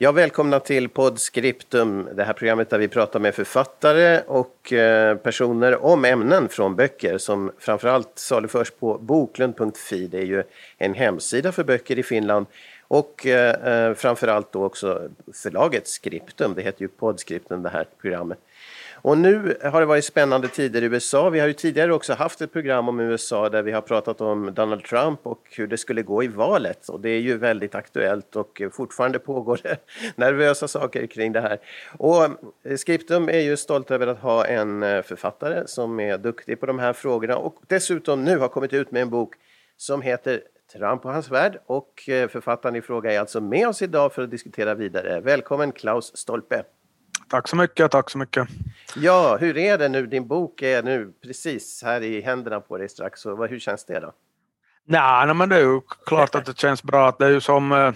Ja, välkomna till Podscriptum, det här programmet där vi pratar med författare och eh, personer om ämnen från böcker som framförallt saluförs på boklund.fi. Det är ju en hemsida för böcker i Finland och eh, eh, framförallt då också förlaget Scriptum, det heter ju Podscriptum det här programmet. Och nu har det varit spännande tider i USA. Vi har ju tidigare också haft ett program om USA där vi har pratat om Donald Trump och hur det skulle gå i valet. Och det är ju väldigt aktuellt och fortfarande pågår det nervösa saker kring det här. Och eh, Skriptum är ju stolt över att ha en eh, författare som är duktig på de här frågorna och dessutom nu har kommit ut med en bok som heter Trump och hans värld och eh, författaren i fråga är alltså med oss idag för att diskutera vidare. Välkommen Klaus Stolpe! Tack så mycket, tack så mycket. Ja, hur är det nu? Din bok är nu precis här i händerna på dig strax. Så hur känns det då? Nej, men det är ju klart att det känns bra. Det är ju som, eh,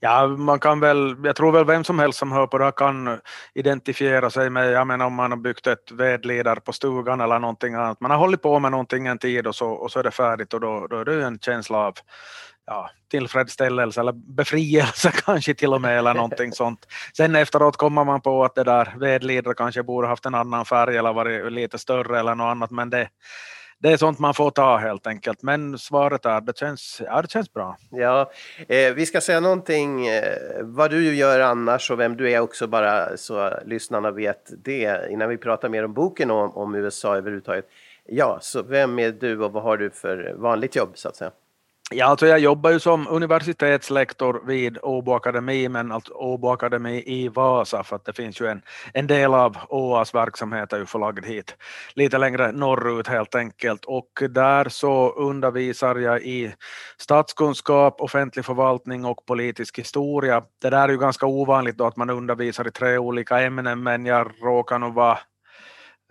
ja, man kan väl, jag tror väl vem som helst som hör på det här kan identifiera sig med, jag menar om man har byggt ett vedlider på stugan eller någonting annat. Man har hållit på med någonting en tid och så, och så är det färdigt och då, då är det ju en känsla av ja, tillfredsställelse eller befrielse kanske till och med eller någonting sånt. Sen efteråt kommer man på att det där vedlider kanske borde haft en annan färg eller varit lite större eller något annat men det, det är sånt man får ta helt enkelt. Men svaret är det känns, ja, det känns bra. Ja, eh, vi ska säga någonting eh, vad du gör annars och vem du är också bara så lyssnarna vet det innan vi pratar mer om boken och om USA överhuvudtaget. Ja, så vem är du och vad har du för vanligt jobb så att säga? Ja, alltså jag jobbar ju som universitetslektor vid Åbo Akademi, men alltså Åbo Akademi i Vasa, för att det finns ju en, en del av ÅAs verksamhet är ju förlagd hit, lite längre norrut helt enkelt. Och där så undervisar jag i statskunskap, offentlig förvaltning och politisk historia. Det där är ju ganska ovanligt då att man undervisar i tre olika ämnen, men jag råkar nog vara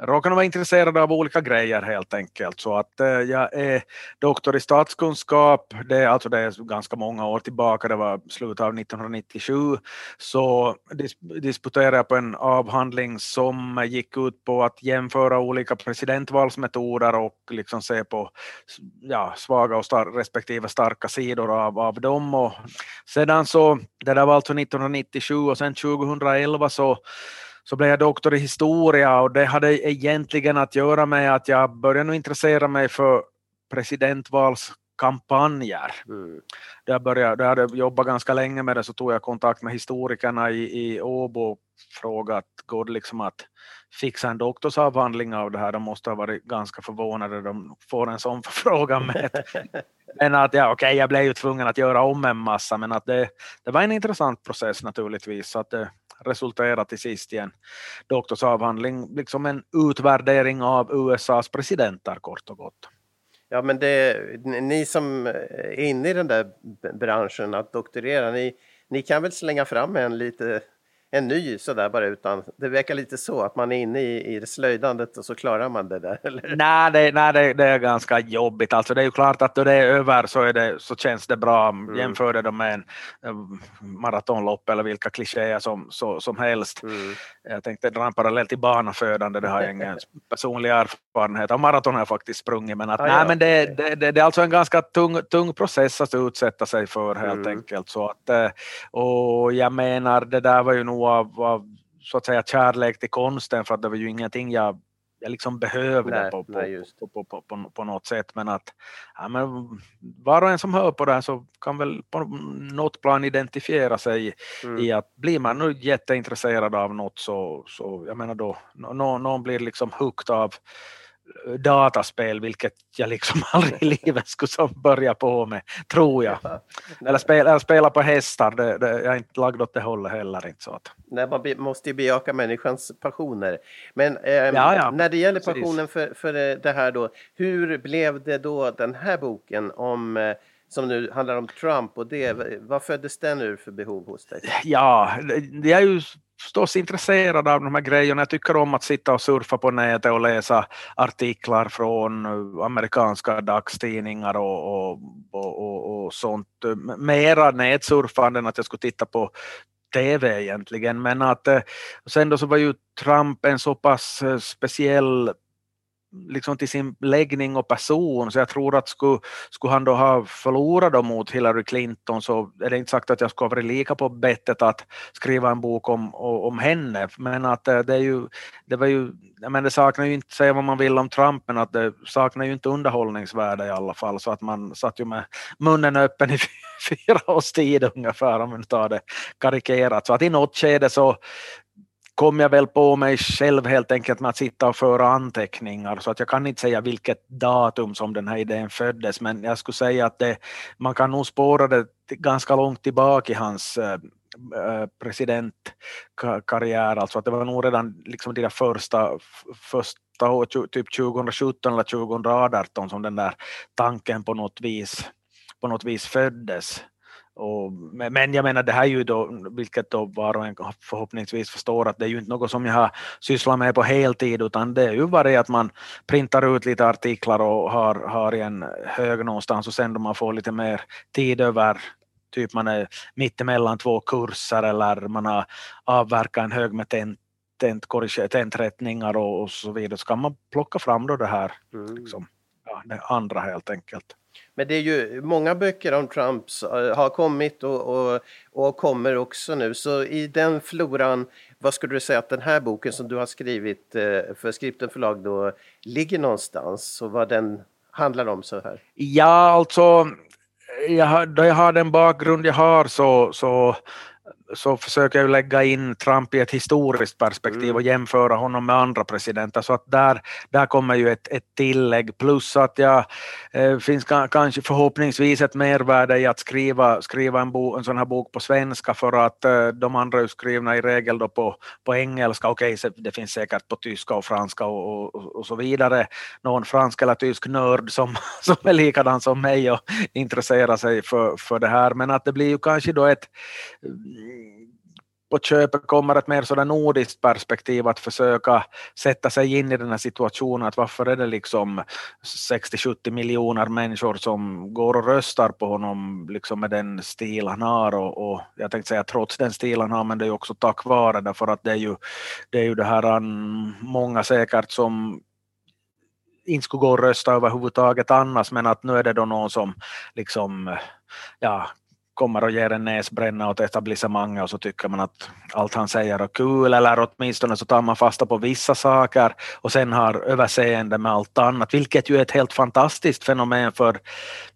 råkar vara intresserad av olika grejer helt enkelt. Så att eh, jag är doktor i statskunskap, det är, alltså det är ganska många år tillbaka, det var slutet av 1997, så dis disputerade jag på en avhandling som gick ut på att jämföra olika presidentvalsmetoder och liksom se på ja, svaga och star respektive starka sidor av, av dem. Och sedan så, det där var alltså 1997 och sen 2011 så så blev jag doktor i historia och det hade egentligen att göra med att jag började intressera mig för presidentvalskampanjer. Mm. Jag, började, jag hade jobbat ganska länge med det så tog jag kontakt med historikerna i, i Åbo och frågade går det liksom att fixa en doktorsavhandling av det här. De måste ha varit ganska förvånade de får en sån förfrågan med. men att ja, okej, okay, jag blev ju tvungen att göra om en massa, men att det, det var en intressant process naturligtvis. Så att det, resulterade till sist i en doktorsavhandling, liksom en utvärdering av USAs presidenter kort och gott. Ja, men det, ni som är inne i den där branschen att doktorera, ni, ni kan väl slänga fram en lite en ny sådär bara utan det verkar lite så att man är inne i, i det slöjdandet och så klarar man det där eller? Nej, det, nej det, det, är ganska jobbigt. Alltså det är ju klart att då det är över så, är det, så känns det bra. Mm. Jämför det med en maratonlopp eller vilka klichéer som, så, som helst. Mm. Jag tänkte dra en parallell till banafödande, det har jag ingen personlig erfarenhet av. Maraton har jag faktiskt sprungit men, att, ah, nej, ja. men det, det, det, det, är alltså en ganska tung, tung process att utsätta sig för helt mm. enkelt. Så att, eh, och jag menar det där var ju nog av, av så att säga kärlek till konsten för att det var ju ingenting jag, jag liksom behövde nej, på, nej, på, på, på, på, på, något sätt. Men att ja, men var och en som hör på det här så kan väl på något plan identifiera sig mm. i att blir man nu jätteintresserad av något så, så jag menar då, någon, någon blir liksom hooked av dataspel, vilket jag liksom aldrig i livet skulle börja på med, tror jag. Eller spela, eller spela på hästar, det, det, jag är inte lagd åt det hållet heller. Inte så att. Nej, man måste ju bejaka människans passioner. Men eh, ja, ja. när det gäller passionen för, för det här då, hur blev det då den här boken om eh, som nu handlar om Trump och det. Vad föddes den ur för behov hos dig? Ja, jag är ju förstås intresserad av de här grejerna. Jag tycker om att sitta och surfa på nätet och läsa artiklar från amerikanska dagstidningar och, och, och, och sånt. Mera nätsurfande än att jag skulle titta på tv egentligen. Men att eh, sen då så var ju Trump en så pass eh, speciell liksom till sin läggning och person, så jag tror att skulle, skulle han då ha förlorat mot Hillary Clinton så är det inte sagt att jag skulle ha varit lika på bettet att skriva en bok om, om henne, men att eh, det är ju, det var ju, men det saknar ju inte, säga vad man vill om Trump, men att det saknar ju inte underhållningsvärde i alla fall, så att man satt ju med munnen öppen i fyra års tid ungefär, om man tar det karikerat, så att i något skede så kom jag väl på mig själv helt enkelt med att sitta och föra anteckningar så att jag kan inte säga vilket datum som den här idén föddes men jag skulle säga att det, man kan nog spåra det ganska långt tillbaka i hans eh, eh, presidentkarriär, alltså att det var nog redan liksom de där första, första år, typ 2017 eller 2018 som den där tanken på något vis, på något vis föddes. Och, men jag menar det här är ju då, vilket då var och en förhoppningsvis förstår att det är ju inte något som jag har sysslat med på heltid utan det är ju bara att man printar ut lite artiklar och har, har i en hög någonstans och sen då man får lite mer tid över typ man är mittemellan två kurser eller man har avverkat en hög med tent, tent, tenträttningar och, och så vidare så kan man plocka fram då det här, mm. liksom, ja, det andra helt enkelt. Men det är ju många böcker om Trump eh, har kommit och, och, och kommer också nu. Så i den floran, vad skulle du säga att den här boken som du har skrivit eh, för Skripten förlag då ligger någonstans och vad den handlar om så här? Ja, alltså jag, då jag har den bakgrund jag har så, så så försöker jag lägga in Trump i ett historiskt perspektiv mm. och jämföra honom med andra presidenter. Så att där, där kommer ju ett, ett tillägg plus att jag eh, finns kanske förhoppningsvis ett mervärde i att skriva, skriva en, bo, en sån här bok på svenska för att eh, de andra är skrivna i regel då på, på engelska. Okej, okay, det finns säkert på tyska och franska och, och, och, så vidare. Någon fransk eller tysk nörd som, som är likadan som mig och intresserar sig för, för det här. Men att det blir ju kanske då ett på köpet kommer ett mer sådär nordiskt perspektiv att försöka sätta sig in i den här situationen att varför är det liksom 60-70 miljoner människor som går och röstar på honom liksom med den stil han har? Och, och jag tänkte säga trots den stil han har men det är också tack vare därför att det är ju det, är ju det här många säkert som inte skulle gå och rösta överhuvudtaget annars men att nu är det då någon som liksom ja, kommer och ger en näsbränna åt etablissemanget och så tycker man att allt han säger är kul eller åtminstone så tar man fasta på vissa saker och sen har överseende med allt annat, vilket ju är ett helt fantastiskt fenomen för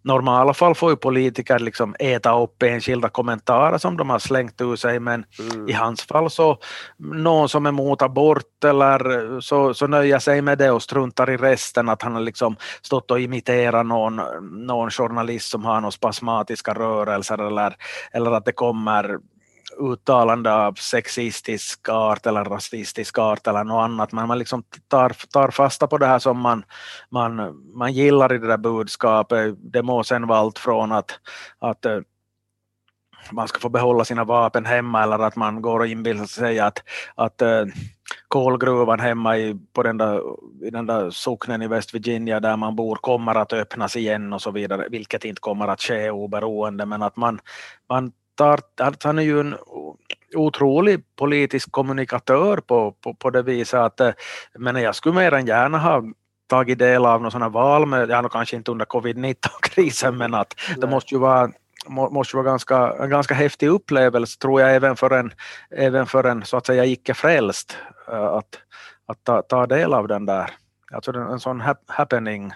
normala fall får ju politiker liksom äta upp enskilda kommentarer som de har slängt ur sig men mm. i hans fall så någon som är emot abort eller så, så nöjer sig med det och struntar i resten att han har liksom stått och imiterat någon, någon journalist som har några spasmatiska rörelser eller, eller att det kommer uttalande av sexistisk art eller rasistisk art eller något annat, men man liksom tar, tar fasta på det här som man, man, man gillar i det där budskapet. Det må sen vara allt från att, att eh, man ska få behålla sina vapen hemma eller att man går och inbillar sig att, att eh, kolgruvan hemma i, på den där, i den där socknen i West Virginia där man bor kommer att öppnas igen och så vidare, vilket inte kommer att ske oberoende, men att man, man tar, han är ju en otrolig politisk kommunikatör på, på, på det viset att eh, men jag skulle mer än gärna ha tagit del av någon sån här val, med, ja, kanske inte under covid-19-krisen, men att Nej. det måste ju vara måste vara ganska, en ganska häftig upplevelse tror jag även för en, även för en så att säga icke-frälst Eh, att, att ta, ta del av den där, alltså en sån happening.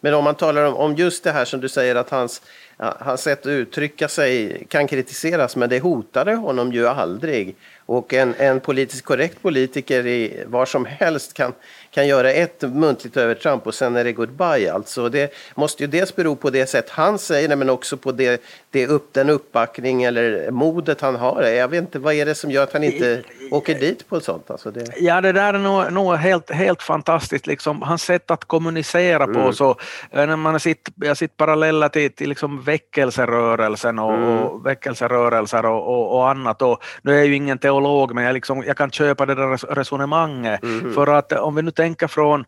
Men om man talar om, om just det här som du säger att hans, hans sätt att uttrycka sig kan kritiseras men det hotade honom ju aldrig. Och en, en politiskt korrekt politiker i var som helst kan, kan göra ett muntligt övertramp och sen är det goodbye. Alltså det måste ju dels bero på det sätt han säger det men också på det, det upp, den uppbackning eller modet han har. Jag vet inte, vad är det som gör att han inte åker dit på sånt? Alltså det... Ja, det där är nog, nog helt, helt fantastiskt, liksom, hans sätt att kommunicera mm. på. Så, när man sitter, jag sitter paralleller till, till liksom väckelserörelsen och, mm. och väckelserörelser och, och, och, annat. Och, nu är ju ingen teolog, men jag, liksom, jag kan köpa det där resonemanget. Mm. För att om vi nu tänker från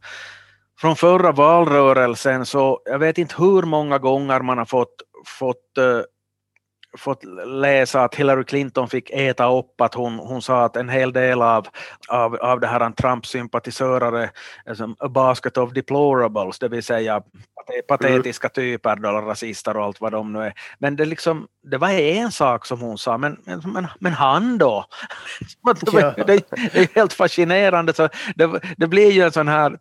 från förra valrörelsen så jag vet inte hur många gånger man har fått, fått uh, fått läsa att Hillary Clinton fick äta upp att hon, hon sa att en hel del av, av, av det här Trump-sympatisörer är som a basket of deplorables, det vill säga patetiska typer, då, rasister och allt vad de nu är. Men det, liksom, det var en sak som hon sa, men, men, men han då? det, det, det är helt fascinerande. Så det, det blir ju en sån här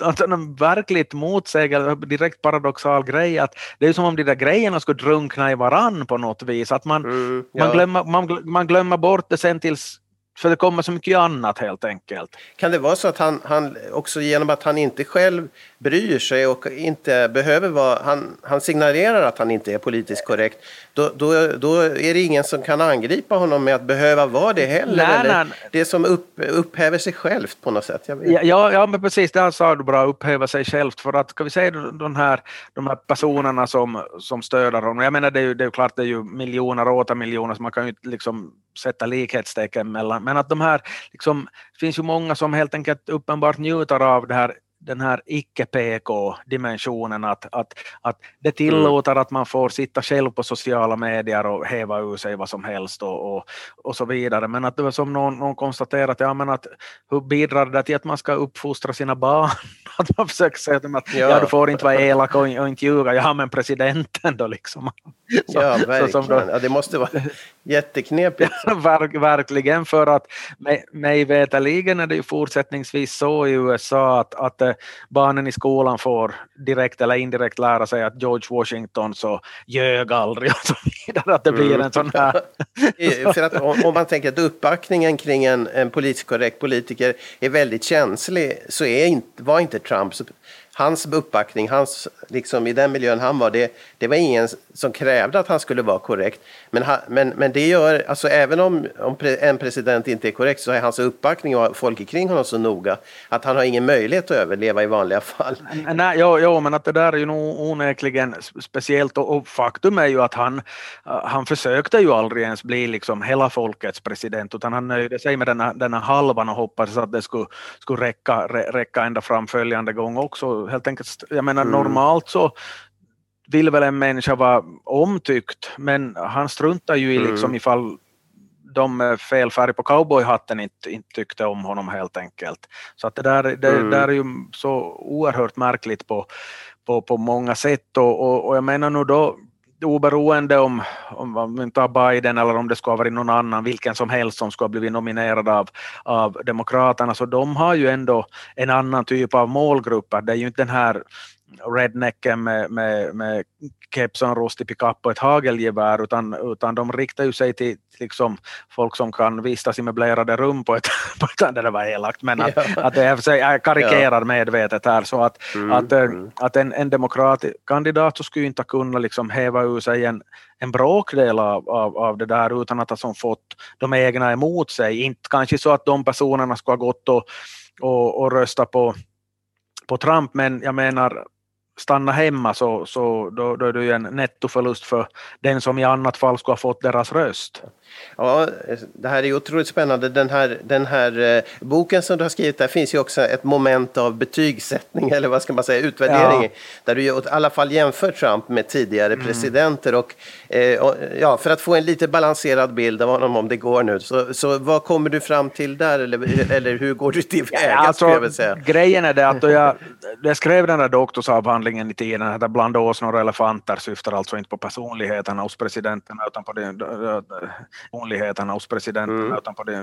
alltså en verkligt motsägelse, direkt paradoxal grej att det är som om de där grejerna skulle drunkna i varann på något vis, att man, mm, ja. man, glömmer, man, man glömmer bort det sen tills för det kommer så mycket annat helt enkelt. Kan det vara så att han, han också genom att han inte själv bryr sig och inte behöver vara, han, han signalerar att han inte är politiskt korrekt, då, då, då är det ingen som kan angripa honom med att behöva vara det heller. Nej, eller nej. Det som upp, upphäver sig självt på något sätt. Ja, ja, men precis, det sa du bra, upphäva sig självt. För att, ska vi säga de här, de här personerna som, som stöder honom, jag menar det är ju, det är klart det är ju miljoner och åter miljoner, så man kan ju liksom sätta likhetstecken mellan, men att de här, liksom, det finns ju många som helt enkelt uppenbart njuter av det här den här icke-PK-dimensionen att, att, att det tillåter mm. att man får sitta själv på sociala medier och häva ur sig vad som helst och, och, och så vidare. Men att det var som någon, någon konstaterat, ja, men att hur bidrar det till att man ska uppfostra sina barn? att man försöker säga dem att ja. ja. du får inte vara elak och, och inte ljuga, ja men presidenten då liksom. Så, ja, verkligen. Då, ja, det måste vara jätteknepigt. verk, verkligen, för att mig, mig veterligen är det ju fortsättningsvis så i USA att, att eh, barnen i skolan får direkt eller indirekt lära sig att George Washington så ljög aldrig och så vidare, att det blir mm. en sån här... för att om, om, man tänker att uppbackningen kring en, en politiskt korrekt politiker är väldigt känslig så är inte, var inte Trump hans uppbackning, hans, liksom i den miljön han var, det, det var ingen som krävde att han skulle vara korrekt. Men, men, men det gör, alltså även om, om en president inte är korrekt så är hans uppbackning och folk kring honom så noga att han har ingen möjlighet att överleva i vanliga fall. Nej, jo, jo men att det där är ju nog onekligen speciellt och, och, faktum är ju att han, han försökte ju aldrig ens bli liksom hela folkets president utan han nöjde sig med denna, denna halvan och hoppades att det skulle, skulle räcka, räcka ända fram följande gång också. Helt enkelt, jag menar mm. normalt så vill väl en människa vara omtyckt, men han struntar ju i mm. liksom ifall de med fel färg på cowboyhatten inte, inte tyckte om honom helt enkelt. Så att det där, det mm. där är ju så oerhört märkligt på, på, på många sätt och, och, och jag menar nu då oberoende om, om man tar Biden eller om det skulle ha varit någon annan, vilken som helst som skulle ha blivit nominerad av, av Demokraterna, så de har ju ändå en annan typ av målgrupper. Det är ju inte den här rednecken med, med, med keps och en rostig pickup och ett hagelgevär utan, utan de riktar ju sig till liksom, folk som kan vistas i möblerade rum på ett, på ett det var elakt, men att, ja. att är, jag karikerar ja. medvetet här så att, mm, att, eh, mm. att en, en demokratkandidat så skulle inte kunna liksom häva ur sig en, en bråkdel av, av, av det där utan att ha som fått de egna emot sig. Inte kanske så att de personerna skulle ha gått och, och, och röstat på på Trump, men jag menar stanna hemma så, så då, då är det ju en nettoförlust för den som i annat fall skulle ha fått deras röst. Ja, det här är otroligt spännande. Den här, den här eh, boken som du har skrivit, där finns ju också ett moment av betygssättning, eller vad ska man säga, utvärdering. Ja. Där du i alla fall jämför Trump med tidigare mm. presidenter. Och, eh, och, ja, för att få en lite balanserad bild av honom, om det går nu. Så, så vad kommer du fram till där, eller, eller hur går du tillväga? Ja, alltså, grejen är det att då jag, jag skrev den här doktorsavhandlingen i tiden, där Bland åsnor och elefanter syftar alltså inte på personligheterna hos presidenterna, utan på personligheterna hos presidenten. Mm. Utan på det,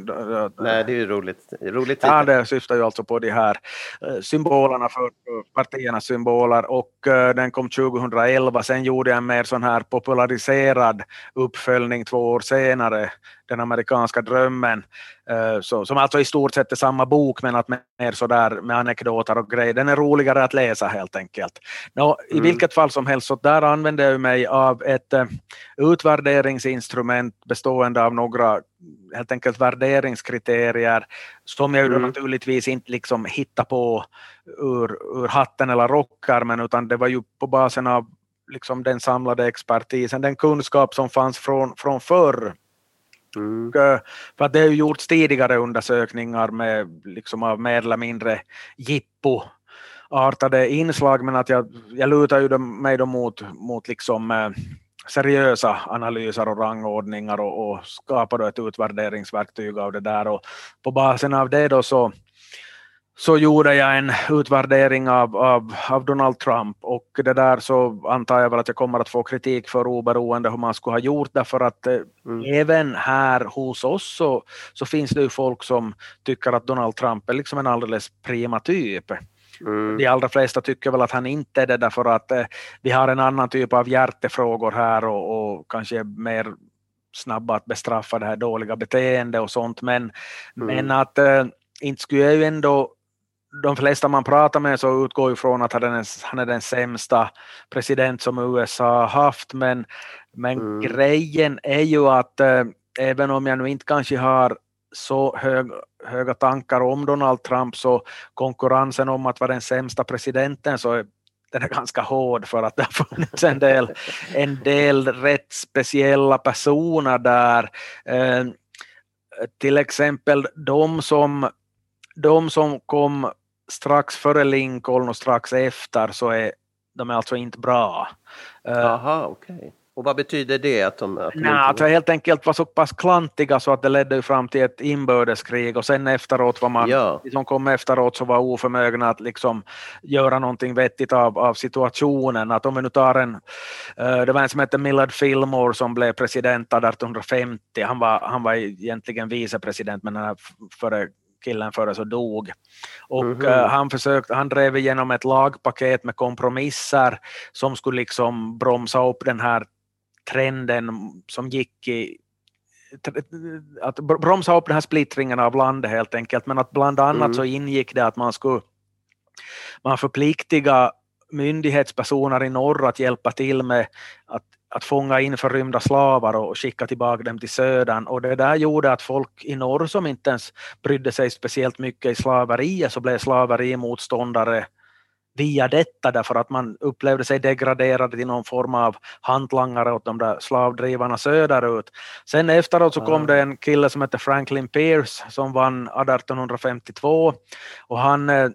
Nej, det är ju roligt. roligt ja, det syftar ju alltså på de här eh, symbolerna för partiernas symboler och eh, den kom 2011. Sen gjorde jag en mer sån här populariserad uppföljning två år senare den amerikanska drömmen, uh, så, som alltså i stort sett är samma bok men att mer sådär med anekdoter och grejer. Den är roligare att läsa helt enkelt. Nå, I mm. vilket fall som helst, så där använder jag mig av ett uh, utvärderingsinstrument bestående av några helt enkelt värderingskriterier som jag mm. naturligtvis inte liksom hittar på ur, ur hatten eller rockärmen utan det var ju på basen av liksom den samlade expertisen, den kunskap som fanns från, från förr. Mm. Eh, för att det har ju gjorts tidigare undersökningar med liksom av mer eller mindre jippo artade inslag men att jag, jag lutar ju mig då mot, mot liksom, eh, seriösa analyser och rangordningar och, och skapar då ett utvärderingsverktyg av det där och på basen av det då så så gjorde jag en utvärdering av, av, av, Donald Trump och det där så antar jag väl att jag kommer att få kritik för oberoende hur man skulle ha gjort därför att eh, mm. även här hos oss så, så finns det ju folk som tycker att Donald Trump är liksom en alldeles prima typ. Mm. De allra flesta tycker väl att han inte är det därför att eh, vi har en annan typ av hjärtefrågor här och, och kanske mer snabba att bestraffa det här dåliga beteendet och sånt men, mm. men att eh, inte skulle jag ju ändå de flesta man pratar med så utgår ifrån att han är den, han är den sämsta president som USA har haft men, men mm. grejen är ju att äh, även om jag nu inte kanske har så hög, höga tankar om Donald Trump så konkurrensen om att vara den sämsta presidenten så är den är ganska hård för att det har funnits en del, en del rätt speciella personer där. Eh, till exempel de som, de som kom strax före Lincoln och strax efter så är de är alltså inte bra. Jaha, uh, okej. Okay. Och vad betyder det? Att de, att de nej, inte... alltså helt enkelt var så pass klantiga så att det ledde fram till ett inbördeskrig och sen efteråt var man, ja. de som kom efteråt så var oförmögna att liksom göra någonting vettigt av, av situationen. Att om vi nu tar en, uh, det var en som hette Millard Fillmore som blev president 1850, han var, han var egentligen vicepresident men före killen före så dog. Och mm -hmm. han, försökte, han drev igenom ett lagpaket med kompromisser som skulle liksom bromsa upp den här trenden som gick i att bromsa upp den här splittringen av landet helt enkelt, men att bland annat mm. så ingick det att man skulle man förpliktiga myndighetspersoner i norr att hjälpa till med att att fånga in förrymda slavar och skicka tillbaka dem till södern. Och det där gjorde att folk i norr som inte ens brydde sig speciellt mycket i slaveriet så blev slaverimotståndare via detta därför att man upplevde sig degraderade till någon form av hantlangare åt de där slavdrivarna söderut. Sen efteråt så kom det en kille som hette Franklin Pierce som vann 1852 och han eh,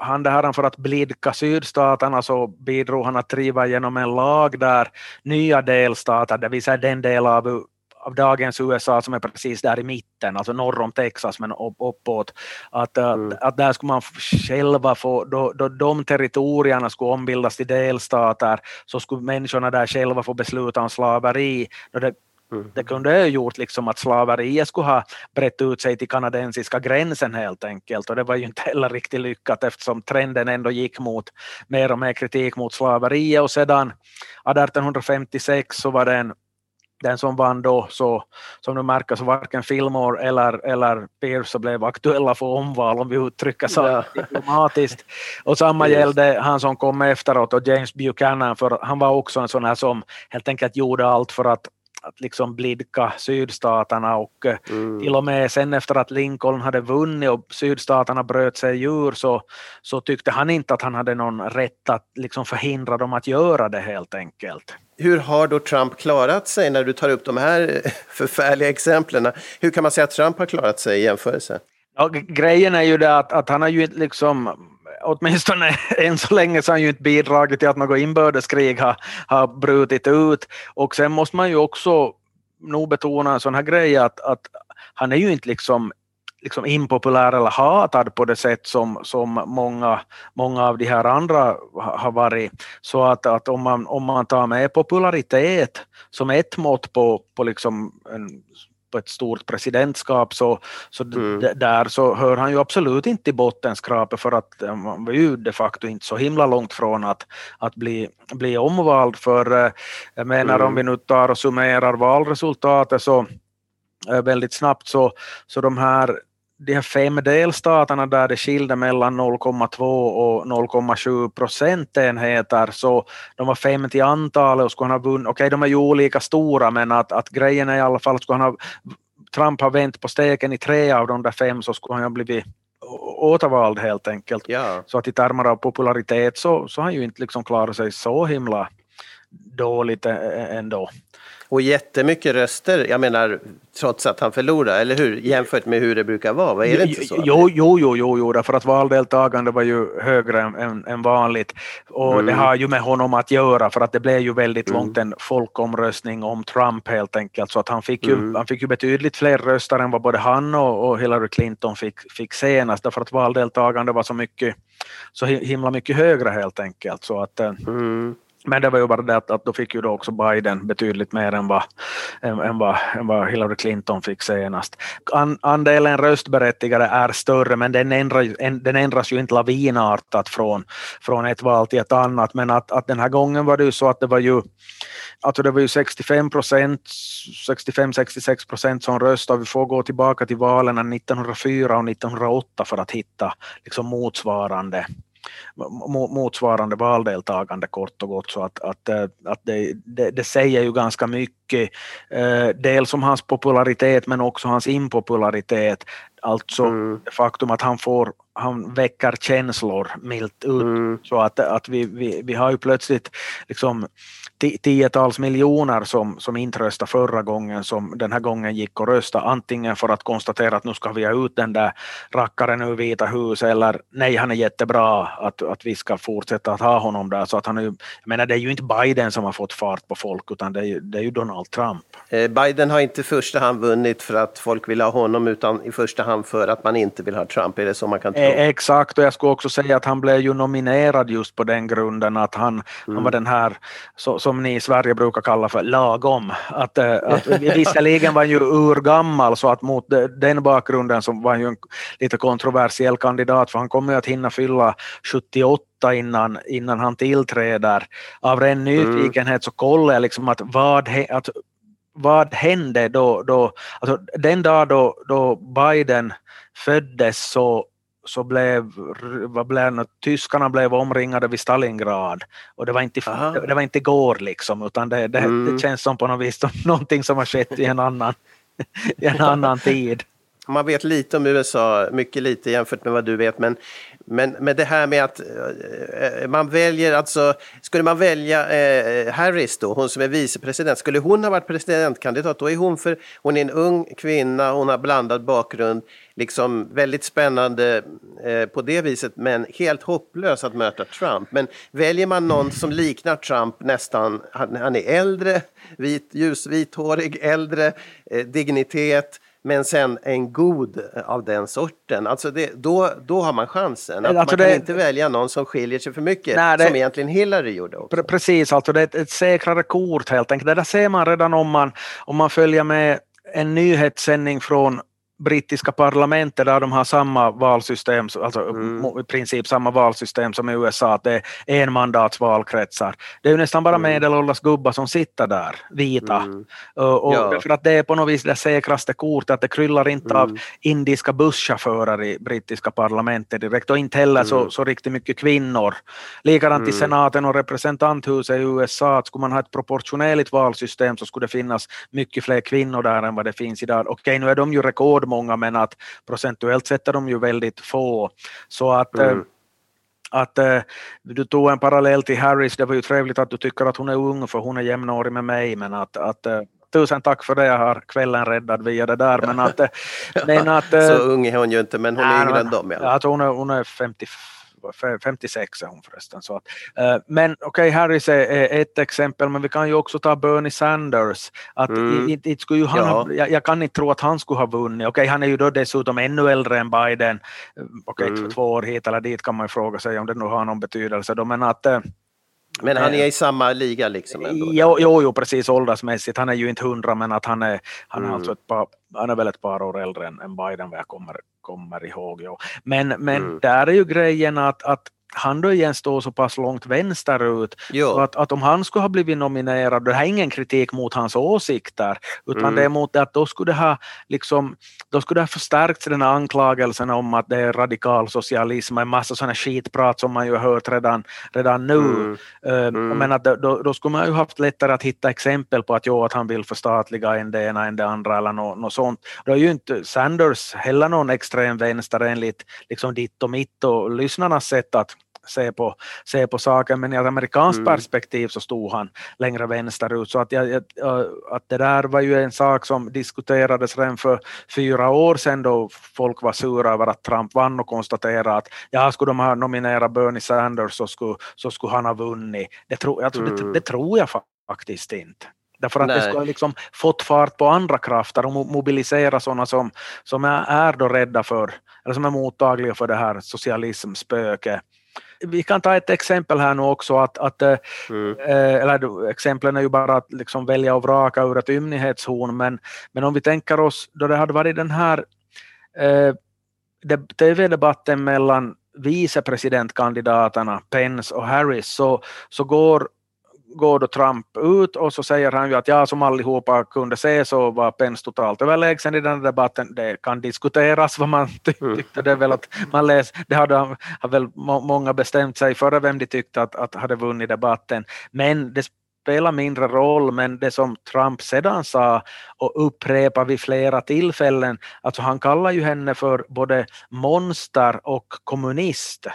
han det här för att blidka sydstaterna så bidrog han att driva genom en lag där nya delstater, det vill säga den del av av dagens USA som är precis där i mitten, alltså norr om Texas men uppåt, att, mm. att, att där skulle man själva få, då, då de territorierna skulle ombildas till delstater så skulle människorna där själva få besluta om slaveri. Det Mm. Det kunde ha gjort liksom att slaveriet skulle ha brett ut sig till kanadensiska gränsen helt enkelt och det var ju inte heller riktigt lyckat eftersom trenden ändå gick mot mer och mer kritik mot slaveriet och sedan 1856 så var det en den som vann då, så, som du märker, så varken Fillmore eller, eller Pierce blev aktuella för omval om vi uttrycker så ja. diplomatiskt. Och samma yes. gällde han som kom efteråt och James Buchanan, för han var också en sån här som helt enkelt gjorde allt för att att liksom blidka sydstaterna och eh, mm. till och med sen efter att Lincoln hade vunnit och sydstaterna bröt sig ur så, så tyckte han inte att han hade någon rätt att liksom förhindra dem att göra det helt enkelt. Hur har då Trump klarat sig när du tar upp de här förfärliga exemplen? Hur kan man säga att Trump har klarat sig i jämförelse? Ja, grejen är ju det att, att han har ju liksom åtminstone än så länge så har han ju inte bidragit till att något inbördeskrig har, har brutit ut. Och sen måste man ju också nog betona en sån här grej att, att han är ju inte liksom liksom impopulär eller hatad på det sätt som, som många, många av de här andra har varit. Så att, att om, man, om man tar med popularitet som ett mått på, på liksom en på ett stort presidentskap så, så mm. där så hör han ju absolut inte till bottenskrapet för att eh, man var ju de facto inte så himla långt från att, att bli, bli omvald för eh, jag menar mm. om vi nu tar och summerar valresultatet så väldigt snabbt så, så de här de här fem delstaterna där det skilde mellan 0,2 och 0,7 procentenheter, så de var fem till antalet och skulle han ha vunnit, okej okay, de är ju olika stora men att, att grejen är i alla fall skulle han ha, Trump ha vänt på steken i tre av de där fem så skulle han ha blivit återvald helt enkelt. Ja. Så att i termer av popularitet så, så har han ju inte liksom klarat sig så himla dåligt ändå. Och jättemycket röster, jag menar trots att han förlorade, eller hur? Jämfört med hur det brukar vara, var det inte så? Jo, jo, jo, jo, jo därför att valdeltagande var ju högre än, än, än vanligt. Och mm. det har ju med honom att göra för att det blev ju väldigt mm. långt en folkomröstning om Trump helt enkelt. Så att han fick ju, mm. han fick ju betydligt fler röster än vad både han och, och Hillary Clinton fick, fick senast därför att valdeltagande var så mycket, så himla mycket högre helt enkelt. Så att, eh, mm. Men det var ju bara det att, att då fick ju då också Biden betydligt mer än vad, än, än vad, än vad Hillary Clinton fick senast. An, andelen röstberättigade är större men den, ändrar, den ändras ju inte lavinartat från, från ett val till ett annat. Men att, att den här gången var det ju så att det var ju Alltså det var ju 65 procent, 65-66 procent som röstade. Vi får gå tillbaka till valen 1904 och 1908 för att hitta liksom motsvarande motsvarande valdeltagande kort och gott. Så att, att, eh, att det, det, det säger ju ganska mycket, eh, dels om hans popularitet men också hans impopularitet. Alltså mm. faktum att han får han väcker känslor milt ut. Mm. Så att, att vi, vi, vi har ju plötsligt liksom tiotals miljoner som, som inte röstade förra gången som den här gången gick och rösta antingen för att konstatera att nu ska vi ha ut den där rackaren ur Vita huset eller nej han är jättebra att, att vi ska fortsätta att ha honom där så att han är, jag menar det är ju inte Biden som har fått fart på folk utan det är det är ju Donald Trump. Eh, Biden har inte i första hand vunnit för att folk vill ha honom utan i första hand för att man inte vill ha Trump, är det så man kan tro? Eh, exakt och jag skulle också säga att han blev ju nominerad just på den grunden att han, mm. han var den här så, som ni i Sverige brukar kalla för lagom. Att, eh, att visserligen var han ju urgammal så att mot den bakgrunden så var han ju en lite kontroversiell kandidat för han kommer ju att hinna fylla 78 innan, innan han tillträder. Av ren mm. nyfikenhet så kollar jag liksom att vad, att vad hände då, då alltså den dag då, då Biden föddes så så blev, vad blev tyskarna blev omringade vid Stalingrad och det var inte, det var inte igår liksom utan det, det, mm. det, känns som på något vis som någonting som har skett i en annan, i en annan tid. Man vet lite om USA, mycket lite jämfört med vad du vet, men men, men det här med att eh, eh, man väljer, alltså, skulle man välja eh, Harris då, hon som är vicepresident, skulle hon ha varit presidentkandidat, då är hon för, hon är en ung kvinna, hon har blandad bakgrund, liksom väldigt spännande eh, på det viset, men helt hopplös att möta Trump. Men väljer man någon som liknar Trump nästan, han, han är äldre, vit, ljusvithårig, äldre, eh, dignitet, men sen en god av den sorten. Alltså det, då, då har man chansen. Att alltså man kan inte välja någon som skiljer sig för mycket, nej, det, som egentligen Hillary gjorde. Också. Precis, alltså det är ett, ett säkrare kort helt enkelt. Det där ser man redan om man, om man följer med en nyhetssändning från brittiska parlamentet där de har samma valsystem, alltså mm. i princip samma valsystem som i USA, att det är enmandatsvalkretsar. Det är ju nästan bara mm. medelålders gubbar som sitter där, vita. Mm. Och, ja. För att det är på något vis det säkraste kortet, att det kryllar inte mm. av indiska busschaufförer i brittiska parlamentet direkt och inte heller så, mm. så riktigt mycket kvinnor. Likadant mm. i senaten och representanthuset i USA, att skulle man ha ett proportionerligt valsystem så skulle det finnas mycket fler kvinnor där än vad det finns idag. Okej, nu är de ju rekord många men att procentuellt sett är de ju väldigt få. Så att mm. att äh, du tog en parallell till Harris, det var ju trevligt att du tycker att hon är ung för hon är jämnårig med mig men att, att äh, tusen tack för det, jag har kvällen räddad via det där. Men att, men att, så ung är hon ju inte, men hon är yngre än dem. Ja, hon är, hon är 55 56 är hon förresten. Så att, uh, men okej, okay, Harris är, ett exempel, men vi kan ju också ta Bernie Sanders. Att mm. it, it skulle ju han ja. ha, jag, jag, kan inte tro att han skulle ha vunnit. Okej, okay, han är ju då dessutom ännu äldre än Biden. Okej, okay, mm. två år hit eller dit kan man ju fråga sig om det nu har någon betydelse. Då, men att, uh, men han är i samma liga liksom? Ändå. Jo, jo, jo, precis åldersmässigt. Han är ju inte hundra men att han är, han är, mm. alltså ett par, han är väl ett par år äldre än, än Biden vad jag kommer, kommer ihåg. Jo. Men, men mm. där är ju grejen att, att han då igen står så pass långt vänsterut att, att om han skulle ha blivit nominerad, det här är ingen kritik mot hans åsikter, utan Mm. det är mot att då skulle det ha liksom, då skulle det ha förstärkts den här anklagelsen om att det är radikal socialism och en massa sådana skitprat som man ju har hört redan, redan nu. Mm. Eh, Mm. Men att då, då, skulle man ju haft lättare att hitta exempel på att, jo, att han vill förstatliga en det ena än det andra eller något, något sånt. Då är ju inte Sanders heller någon extrem vänster enligt liksom ditt och mitt och lyssnarnas sätt att se på, se på saken, men i ett amerikanskt Mm. perspektiv så stod han längre vänsterut. Så att, jag, jag, att det där var ju en sak som diskuterades redan för fyra år sedan då folk var sura över att Trump vann och konstaterade att ja, skulle de ha nominerat Bernie Sanders så skulle, så skulle han ha vunnit. Det, tro, tror, Mm. det, det tror jag faktiskt inte. Därför att det Nej. skulle ha liksom fått fart på andra krafter och mo- mobilisera sådana som, som är, är då rädda för, eller som är mottagliga för det här socialismspöket. Vi kan ta ett exempel här nu också, att, att eh, Mm. Eh, eller exemplen är ju bara att liksom välja och vraka ur ett ymnighetshorn, men, men om vi tänker oss då det hade varit den här eh, de- tv-debatten mellan vicepresidentkandidaterna Pence och Harris så, så går, går då Trump ut och så säger han ju att ja, som allihopa kunde se så var Pence totalt överlägsen i den debatten. Det kan diskuteras vad man Mm. tyckte. Det, väl att man läs, det hade har väl må, många bestämt sig för vem de tyckte att, att hade vunnit debatten. Men det spelar mindre roll, men det som Trump sedan sa och upprepar vid flera tillfällen, alltså han kallar ju henne för både monster och kommunist.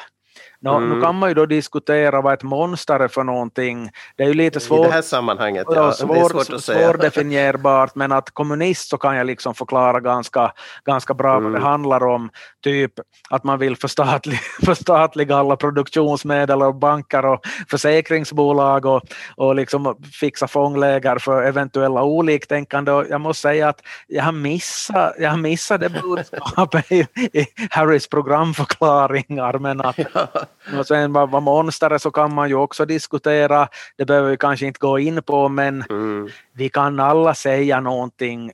Nå, Mm. Nu kan man ju då diskutera vad ett monster är för någonting. Det är ju lite I svårt. det här sammanhanget, Ja, svår, det är svårt att säga. svårdefinierbart, men att kommunist så kan jag liksom förklara ganska, ganska bra vad Mm. det handlar om. Typ att man vill förstatliga, förstatliga alla produktionsmedel och banker och försäkringsbolag och, och liksom fixa fångläger för eventuella oliktänkande. Och jag måste säga att jag har missat, jag har missat det budskapet i, i Harrys programförklaringar, men att och sen vad, vad monster så kan man ju också diskutera. Det behöver vi kanske inte gå in på, men Mm. vi kan alla säga någonting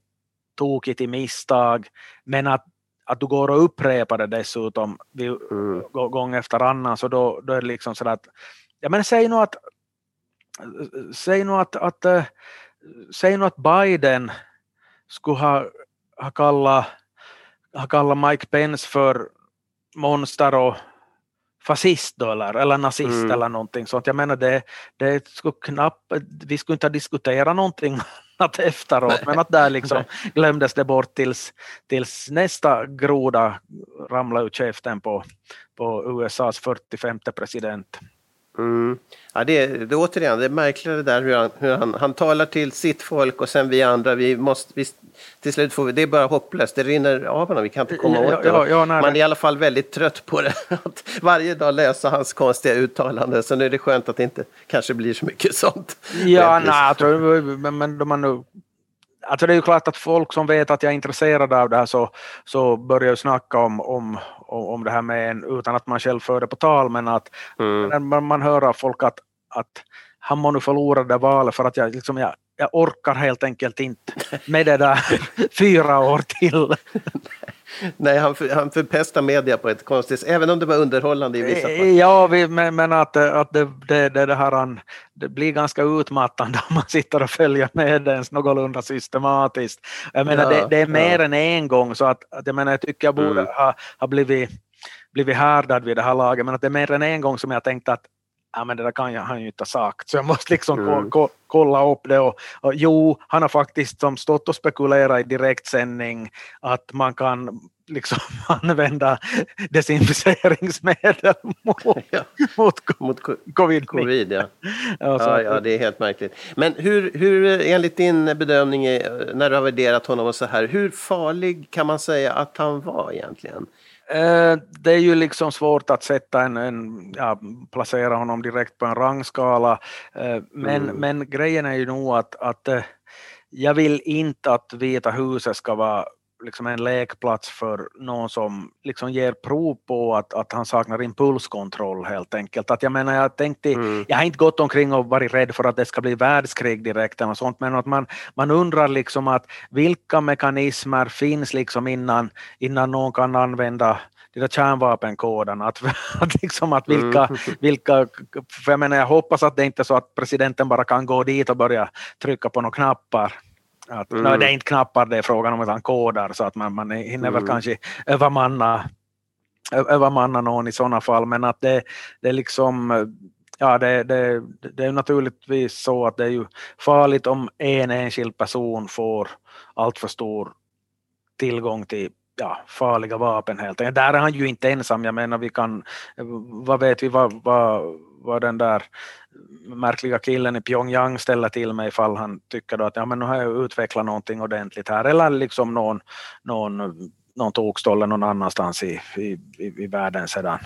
tokigt i misstag, men att, att du går och upprepar det dessutom vid, Mm. gå- gång efter annan, så då, då är det liksom så att, ja men säg nu att, säg nu att, att, eh, säg nu att Biden skulle ha, ha kallat, ha kallat Mike Pence för monster och fascist då, eller, eller nazist Mm. eller någonting sånt. Jag menar det, det skulle knappt, vi skulle inte ha diskuterat någonting annat efteråt, men att där liksom glömdes det bort tills, tills nästa groda ramlade ur käften på, på USAs 45 president. Mm. Ja, det, det, återigen, det är märkligt det där hur, han, hur han, han talar till sitt folk och sen vi andra, vi måste, vi, till slut får vi, det är bara hopplöst, det rinner av honom, vi kan inte komma åt det. ja, ja, Man är i alla fall väldigt trött på det, att varje dag läsa hans konstiga uttalanden, så nu är det skönt att det inte kanske blir så mycket sånt. Ja, nej, jag tror, men, då man nu, alltså det är ju klart att folk som vet att jag är intresserad av det här så, så börjar ju snacka om, om, om det här med en, utan att man själv för det på tal, men att Mm. när man, man hör av folk att, att han må nu förlora det valet för att jag, liksom, jag, jag orkar helt enkelt inte med det där fyra år till. Nej, han, för, han förpestar media på ett konstigt sätt, även om det var underhållande i vissa fall. Ja, vi, men, men att, att det, det, det, det, här, han- det blir ganska utmattande om man sitter och följer med det ens någorlunda systematiskt. Jag menar, Ja, det, det är mer ja. än en gång, så att, att jag, menar, jag tycker jag borde Mm. ha, ha blivit, blivit härdad vid det här laget, men att det är mer än en gång som jag tänkte att ja, men det där kan jag, han ju inte ha sagt, så jag måste liksom ko, Mm. ko, kolla upp det. Och, och, jo, han har faktiskt som stått och spekulerat i direktsändning att man kan liksom använda desinficeringsmedel mot, Ja. mot Mot co- covid. covid, ja. Ja, så Ja, det är helt märkligt. Men hur, hur enligt din bedömning, eh, när du har värderat honom och så här, hur farlig kan man säga att han var egentligen? Eh, det är ju liksom svårt att sätta en, en ja, placera honom direkt på en rangskala. Eh, men, Mm. men grejen är ju nog att, att eh, jag vill inte att Vita huset ska vara liksom en lekplats för någon som liksom ger prov på att, att han saknar impulskontroll helt enkelt. Att jag menar, jag tänkte, Mm. jag har inte gått omkring och varit rädd för att det ska bli världskrig direkt eller sånt, men att man, man undrar liksom att vilka mekanismer finns liksom innan, innan någon kan använda de där kärnvapenkoderna, att, att, liksom att vilka, mm. vilka, för jag menar jag hoppas att det inte är så att presidenten bara kan gå dit och börja trycka på några knappar. Att, mm. nej, det är inte knappar det är frågan om utan koder så att man, man hinner mm. väl kanske övermanna, övermanna någon i sådana fall men att det, det är liksom ja, det, det, det är naturligtvis så att det är ju farligt om en enskild person får allt för stor tillgång till ja, farliga vapen helt enkelt. Där är han ju inte ensam, jag menar vi kan, vad vet vi vad, vad, vad den där märkliga killen i Pyongyang ställer till med ifall han tycker då att ja, men nu har jag utvecklat någonting ordentligt här eller liksom någon, någon, någon tokstolle någon annanstans i, i, i, i världen sedan.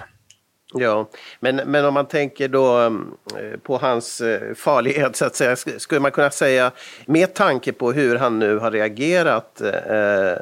Ja, men, men om man tänker då mm, eh, på hans eh, farlighet så att säga, skulle man kunna säga med tanke på hur han nu har reagerat eh, eh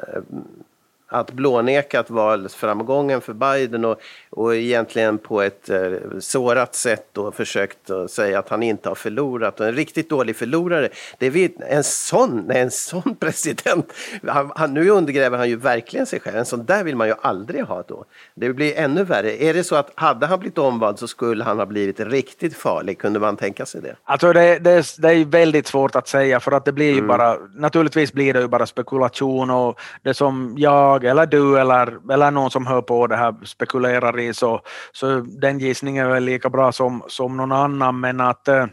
att blånekat valframgången för Biden och, och egentligen på ett eh, sårat sätt då försökt säga att han inte har förlorat. Och en riktigt dålig förlorare, det är en sån, en sån president, han, han, nu undergräver han ju verkligen sig själv. En sån där vill man ju aldrig ha då. Det blir ännu värre. Är det så att hade han blivit omvald så skulle han ha blivit riktigt farlig? Kunde man tänka sig det? Alltså det, det, det är väldigt svårt att säga för att det blir ju mm. bara, naturligtvis blir det ju bara spekulation och det som jag eller du eller, eller någon som hör på det här spekulerar i så, så den gissningen är väl lika bra som, som någon annan men att eh,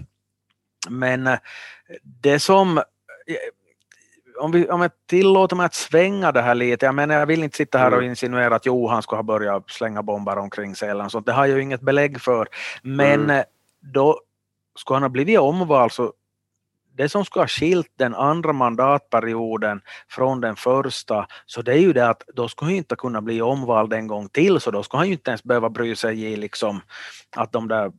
men det som eh, om, vi, om jag tillåter mig att svänga det här lite, jag menar jag vill inte sitta här och mm. insinuera att Johan skulle ha börjat slänga bomber omkring sig eller sånt, det har jag ju inget belägg för. Men mm. då skulle han ha blivit omvald så det som skulle ha skilt den andra mandatperioden från den första, så det är ju det att då skulle han inte kunna bli omvald en gång till, så då skulle han ju inte ens behöva bry sig i liksom att de där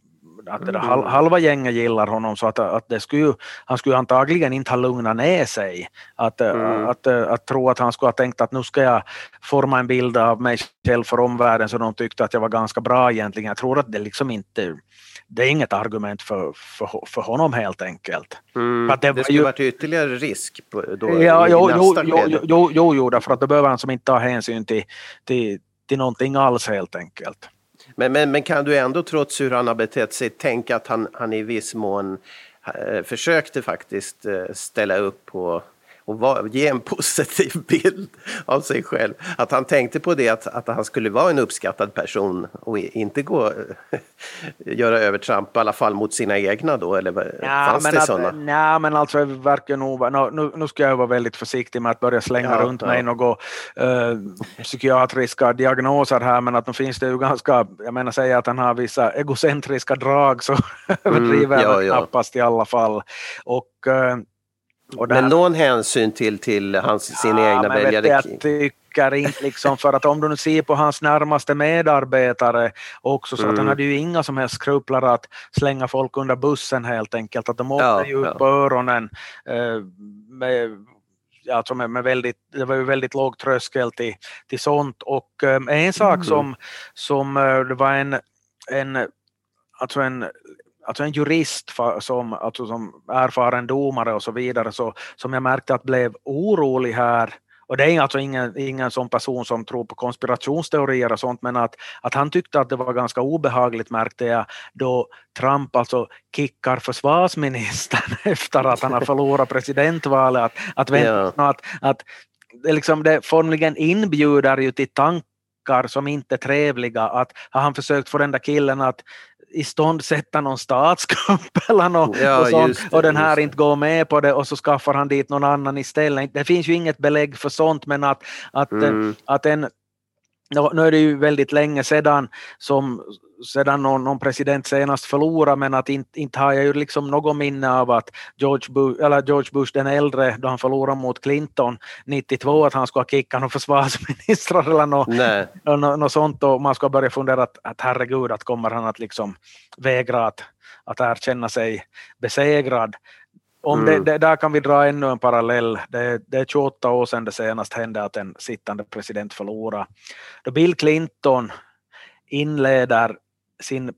att det mm. halva gänget gillar honom så att, att det skulle, han skulle antagligen inte ha lugnat ner sig. Att, mm. att, att, att, tro att han skulle ha tänkt att nu ska jag forma en bild av mig själv för omvärlden så de tyckte att jag var ganska bra egentligen. Jag tror att det liksom inte det är inget argument för, för, för honom helt enkelt. Mm, det, det skulle ju, varit ytterligare risk på, då, ja, i jo, nästa jo, jo, jo, jo, jo, därför att då behöver han som inte ta hänsyn till, till, till någonting alls helt enkelt. Men, men, men kan du ändå trots hur han har betett sig tänka att han, han i viss mån eh, försökte faktiskt eh, ställa upp på och ge en positiv bild av sig själv. Att han tänkte på det att, att han skulle vara en uppskattad person och inte gå göra övertramp, i alla fall mot sina egna då, eller ja, fanns det sådana? Nej, men alltså verkar nog, nu, nu ska jag vara väldigt försiktig med att börja slänga ja, runt ja. mig några uh, psykiatriska diagnoser här, men att nu finns det ju ganska, jag menar säga att han har vissa egocentriska drag så överdriver mm, ja, jag knappast i alla fall. Och uh, men någon hänsyn till, till hans, sin ja, egna väljare? Jag tycker inte liksom, för att om du nu ser på hans närmaste medarbetare också, så mm. att han mm. hade ju inga som helst skrupler att slänga folk under bussen helt enkelt, att de åkte ja, ju ut på öronen eh, med, alltså med, med, väldigt, det var ju väldigt låg tröskel till, till sånt och eh, en sak mm. som, som eh, det var en, en alltså en alltså en jurist som, alltså som erfaren domare och så vidare, så, som jag märkte att blev orolig här och det är alltså ingen, ingen sån person som tror på konspirationsteorier och sånt, men att, att han tyckte att det var ganska obehagligt märkte jag då Trump alltså kickar försvarsministern efter att han har förlorat presidentvalet. Att, att, yeah. att, att det, liksom det formligen inbjuder ju till tankar som inte är trevliga. Att har han försökt få den där killen att iståndsätta någon statskupp eller något, ja, och, sånt, det, och den här inte går med på det och så skaffar han dit någon annan istället. Det finns ju inget belägg för sånt men att, att, mm. att en nu är det ju väldigt länge sedan som sedan någon, någon president senast förlorade men att inte, inte har jag ju liksom något minne av att George Bush, eller George Bush den äldre då han förlorade mot Clinton 92 att han skulle ha kickat någon försvarsministrar eller något, något, något sånt och man ska börja fundera att, att herregud att kommer han att liksom vägra att, att erkänna sig besegrad om mm. det, det, där kan vi dra ännu en parallell. Det, det är 28 år sedan det senast hände att en sittande president förlorade. Då Bill Clinton inleder sin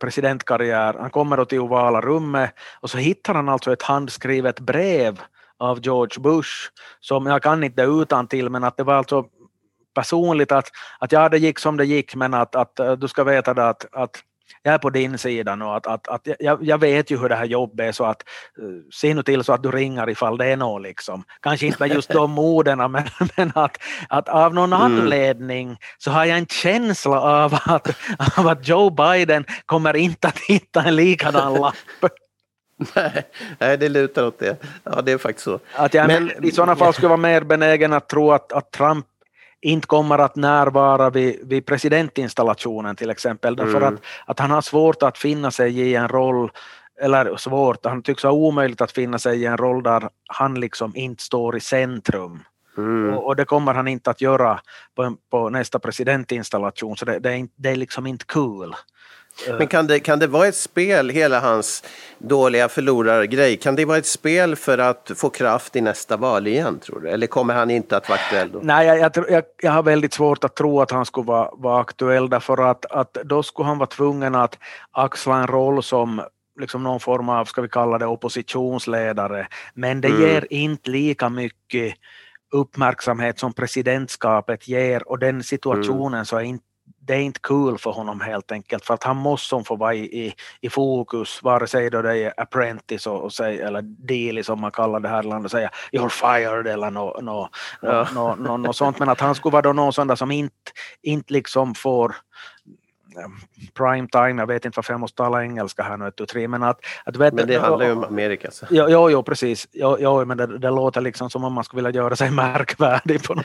presidentkarriär, han kommer till ovala rummet och så hittar han alltså ett handskrivet brev av George Bush som jag kan inte utan till men att det var alltså personligt att, att ja, det gick som det gick, men att, att du ska veta det att, att jag är på din sida nu, att, att, att jag, jag vet ju hur det här jobbet är så att uh, se nu till så att du ringer ifall det är något liksom. Kanske inte med just de orden men, men att, att av någon mm. anledning så har jag en känsla av att, av att Joe Biden kommer inte att hitta en likadan lapp. Nej, nej, det lutar åt det. Ja, det är faktiskt så. Att jag men, I sådana fall skulle jag vara mer benägen att tro att, att Trump inte kommer att närvara vid, vid presidentinstallationen till exempel, därför mm. att, att han har svårt att finna sig i en roll eller svårt, han tycks ha omöjligt att finna sig i en roll där han liksom inte står i centrum. Mm. Och, och, det kommer han inte att göra på, på nästa presidentinstallation, så det, det, är, det är liksom inte kul. Cool. Men kan det, kan det vara ett spel, hela hans dåliga förlorargrej, kan det vara ett spel för att få kraft i nästa val igen tror du? Eller kommer han inte att vara aktuell då? Nej, jag, jag, jag har väldigt svårt att tro att han skulle vara, vara aktuell därför att, att då skulle han vara tvungen att axla en roll som liksom någon form av, ska vi kalla det oppositionsledare, men det mm. ger inte lika mycket uppmärksamhet som presidentskapet ger och den situationen mm. så är inte det är inte kul för honom helt enkelt för att han måste få vara i, i, i fokus vare sig då det är apprentice och, och säg, eller dealie som man kallar det här landet och säga you're fired eller något no, no, no, no, no, sånt. Men att han skulle vara då någon sån där som inte, inte liksom får prime time, jag vet inte varför jag måste tala engelska här nu ett, tre, men att, att vet, Men det handlar ju om Amerika. Så. Jo, jo, jo precis, jo, jo, men det, det, låter liksom som om man skulle vilja göra sig märkvärdig. På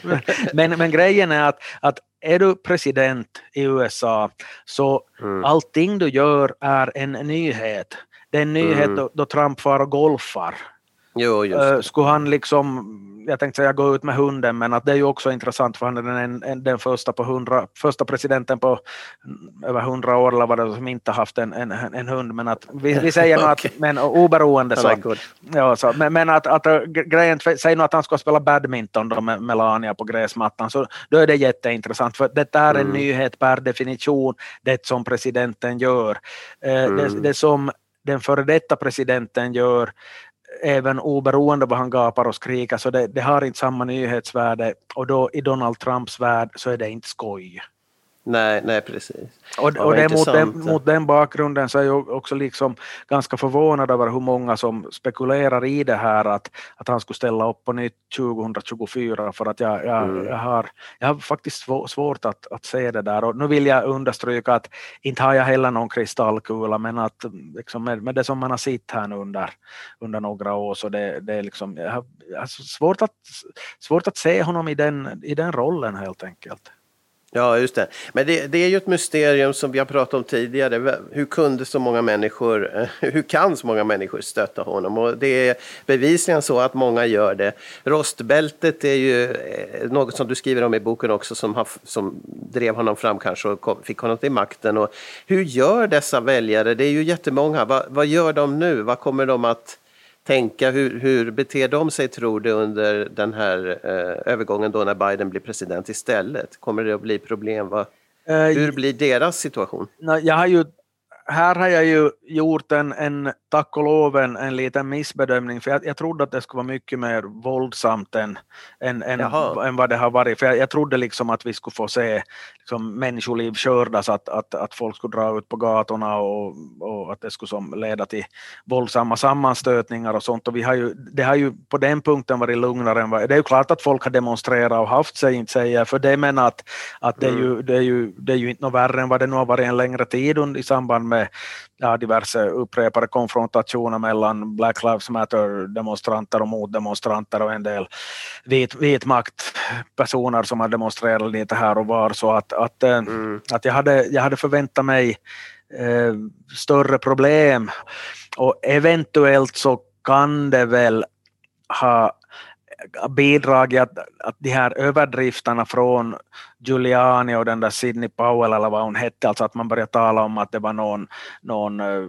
men, men grejen är att, att är du president i USA så mm. allting du gör är en nyhet. Det är en nyhet mm. då, då Trump far och golfar. Jo, just det. Skulle han liksom jag tänkte säga gå ut med hunden, men att det är ju också intressant för han är den, den första, på 100, första presidenten på över hundra år eller vad det som inte haft en, en, en hund. Men att vi, vi säger okay. att, men oberoende så, ja, så men, men, att, att grejen, säg nu att han ska spela badminton då med Melania på gräsmattan, så då är det jätteintressant, för det är en mm. nyhet per definition, det som presidenten gör. Mm. Det, det som den före detta presidenten gör även oberoende vad han gapar och skriker, så det, det, har inte samma nyhetsvärde och då i Donald Trumps värld så är det inte skoj. Nej, nej precis. Och, och det mot, den, mot den bakgrunden så är jag också liksom ganska förvånad över hur många som spekulerar i det här att, att han skulle ställa upp på nytt 2024 för att jag, jag, mm. jag, har, jag har faktiskt svårt att, att se det där och nu vill jag understryka att inte har jag heller någon kristallkula men att liksom med, med det som man har sett här nu under, under några år så det, det är liksom, jag har, jag har svårt, att, svårt att se honom i den, i den rollen helt enkelt. Ja, just det. Men det, det, är ju ett mysterium som vi har pratat om tidigare. Hur kunde så många människor, eh, hur kan så många människor stötta honom? Och det är bevisligen så att många gör det. Rostbältet är ju eh, något som du skriver om i boken också som, har, som drev honom fram kanske och fick honom till makten. Och hur gör dessa väljare? Det är ju jättemånga. Va, vad gör de nu? Vad kommer de att tänka? Hur, hur beter de sig, tror du, under den här eh, övergången då när Biden blir president istället? Kommer det att bli problem? Va? Eh, hur blir deras situation? Jag har ju här har jag ju gjort en, en tack och lov en, en liten missbedömning för jag, jag trodde att det skulle vara mycket mer våldsamt än, än, än, än vad det har varit. För jag, jag, trodde liksom att vi skulle få se liksom, människoliv skördas, att, att, att folk skulle dra ut på gatorna och, och att det skulle som leda till våldsamma sammanstötningar och sånt. Och vi har ju, det har ju på den punkten varit lugnare än vad, Det är ju klart att folk har demonstrerat och haft sig, inte säger för det, men att, att det, är ju, mm. det, är ju, det är ju inte något värre än vad det nu har varit en längre tid i samband med ja, diverse upprepade konfrontationer mellan Black Lives Matter-demonstranter och motdemonstranter och en del vit, vit maktpersoner som har demonstrerat lite här och var. Så att, att, eh, mm. att jag, hade, jag hade förväntat mig eh, större problem och eventuellt så kan det väl ha bidragit att, att de här överdrifterna från Giuliani och den där Sidney Powell eller vad hon hette, alltså att man började tala om att det var någon, någon eh,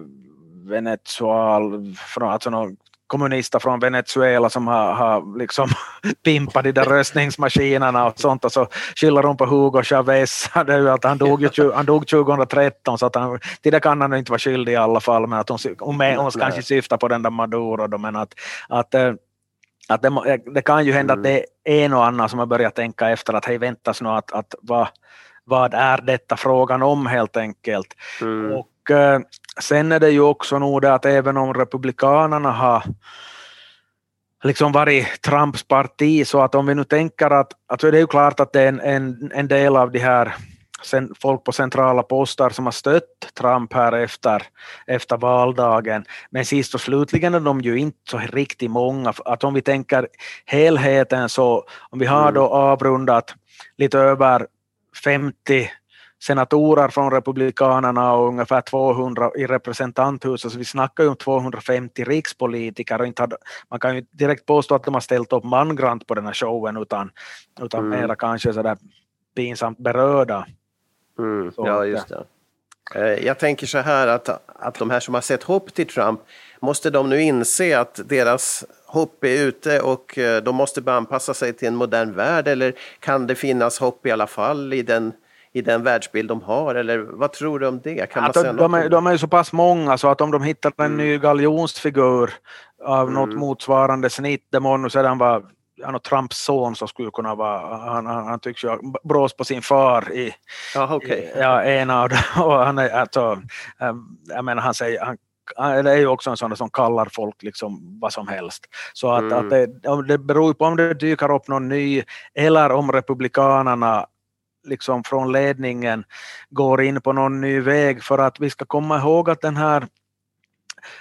Venezuel, alltså någon kommunister från Venezuela som har, har liksom pimpat de där röstningsmaskinerna och sånt och så skyller de på Hugo Chavez. Att han, dog ju, han dog 2013 så att han, till det kan han inte vara skyldig i alla fall men att hon, hon, hon kanske syftar på den där Maduro då, men att, att eh, att det, det, kan ju hända mm. att det är en och annan som har börjat tänka efter att hej väntas nu att, att vad, vad är detta frågan om helt enkelt. Mm. Och eh, sen är det ju också nog det att även om republikanerna har liksom varit Trumps parti så att om vi nu tänker att, att det är ju klart att det är en, en, en del av de här sen, folk på centrala poster som har stött Trump här efter, efter valdagen. Men sist och slutligen är de ju inte så riktigt många. Att om vi tänker helheten så om vi har mm. då avrundat lite över 50 senatorer från Republikanerna och ungefär 200 i representanthuset, så vi snackar ju om 250 rikspolitiker och inte hade, man kan ju direkt påstå att de har ställt upp mangrant på den här showen utan, utan mm. mera kanske sådär pinsamt berörda. Mm. Ja, just det. Eh, jag tänker så här att, att de här som har sett hopp till Trump, måste de nu inse att deras hopp är ute och eh, de måste bara anpassa sig till en modern värld eller kan det finnas hopp i alla fall i den i den världsbild de har? Eller vad tror du om det? Kan man de, de, är, de är så pass många så att om de hittar en mm. ny galjonsfigur av mm. något motsvarande snitt, må nu sedan vara ja, Trumps son som skulle kunna vara, han, han, han tycks ju ha brås på sin far i, ja, okay. i ja, en av dem. Och han är, alltså, ehm, jag menar, han säger, han, det är ju också en sån som kallar folk liksom vad som helst. Så att, mm. att det, det beror på om det dyker upp någon ny eller om republikanerna liksom från ledningen går in på någon ny väg för att vi ska komma ihåg att den här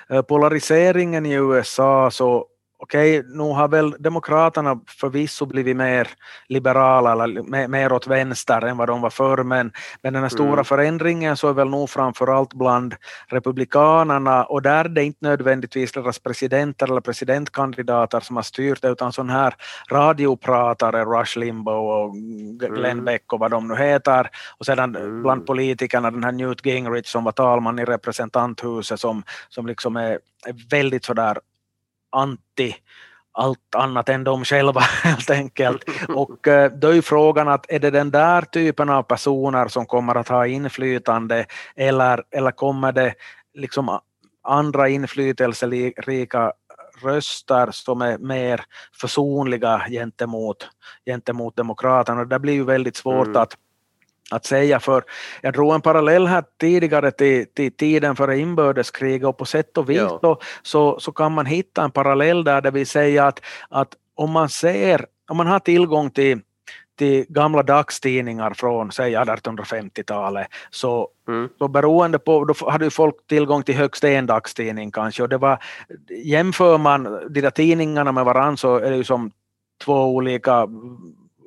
eh, polariseringen i USA så okej, okay, nu har väl Demokraterna förvisso blivit mer liberala eller mer, mer åt vänster än vad de var förr, men, men den här stora mm. förändringen så är väl nog framförallt bland Republikanerna och där är det inte nödvändigtvis deras presidenter eller presidentkandidater som har styrt utan sån här radiopratare, Rush Limbaugh och Glenn mm. Beck och vad de nu heter och sedan mm. bland politikerna den här Newt Gingrich som var talman i representanthuset som, som liksom är, är väldigt sådär anti allt annat än de själva helt enkelt. Och eh, då är frågan att är det den där typen av personer som kommer att ha inflytande eller, eller kommer det liksom andra inflytelserika röster som är mer försonliga gentemot, gentemot demokraterna. Det blir ju väldigt svårt mm. att att säga för jag drog en parallell här tidigare till, till tiden före inbördeskriget och på sätt och vis ja. så, så kan man hitta en parallell där det vill säga att, att om man ser, om man har tillgång till till gamla dagstidningar från säg 1850-talet så, mm. så beroende på, då hade ju folk tillgång till högst en dagstidning kanske och det var jämför man de där tidningarna med varandra så är det ju som två olika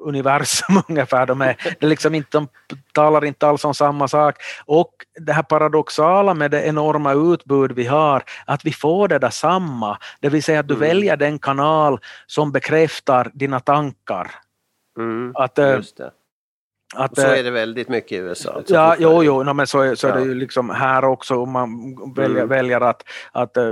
universum ungefär. De, är, det liksom inte, de talar inte alls om samma sak. Och det här paradoxala med det enorma utbud vi har, att vi får det där samma, det vill säga att du mm. väljer den kanal som bekräftar dina tankar. Mm, att, eh. Att, så är det väldigt mycket i USA. Alltså, ja, jo, jo, no, men så, så ja. är det ju liksom här också om man väljer, mm. väljer att, att eh,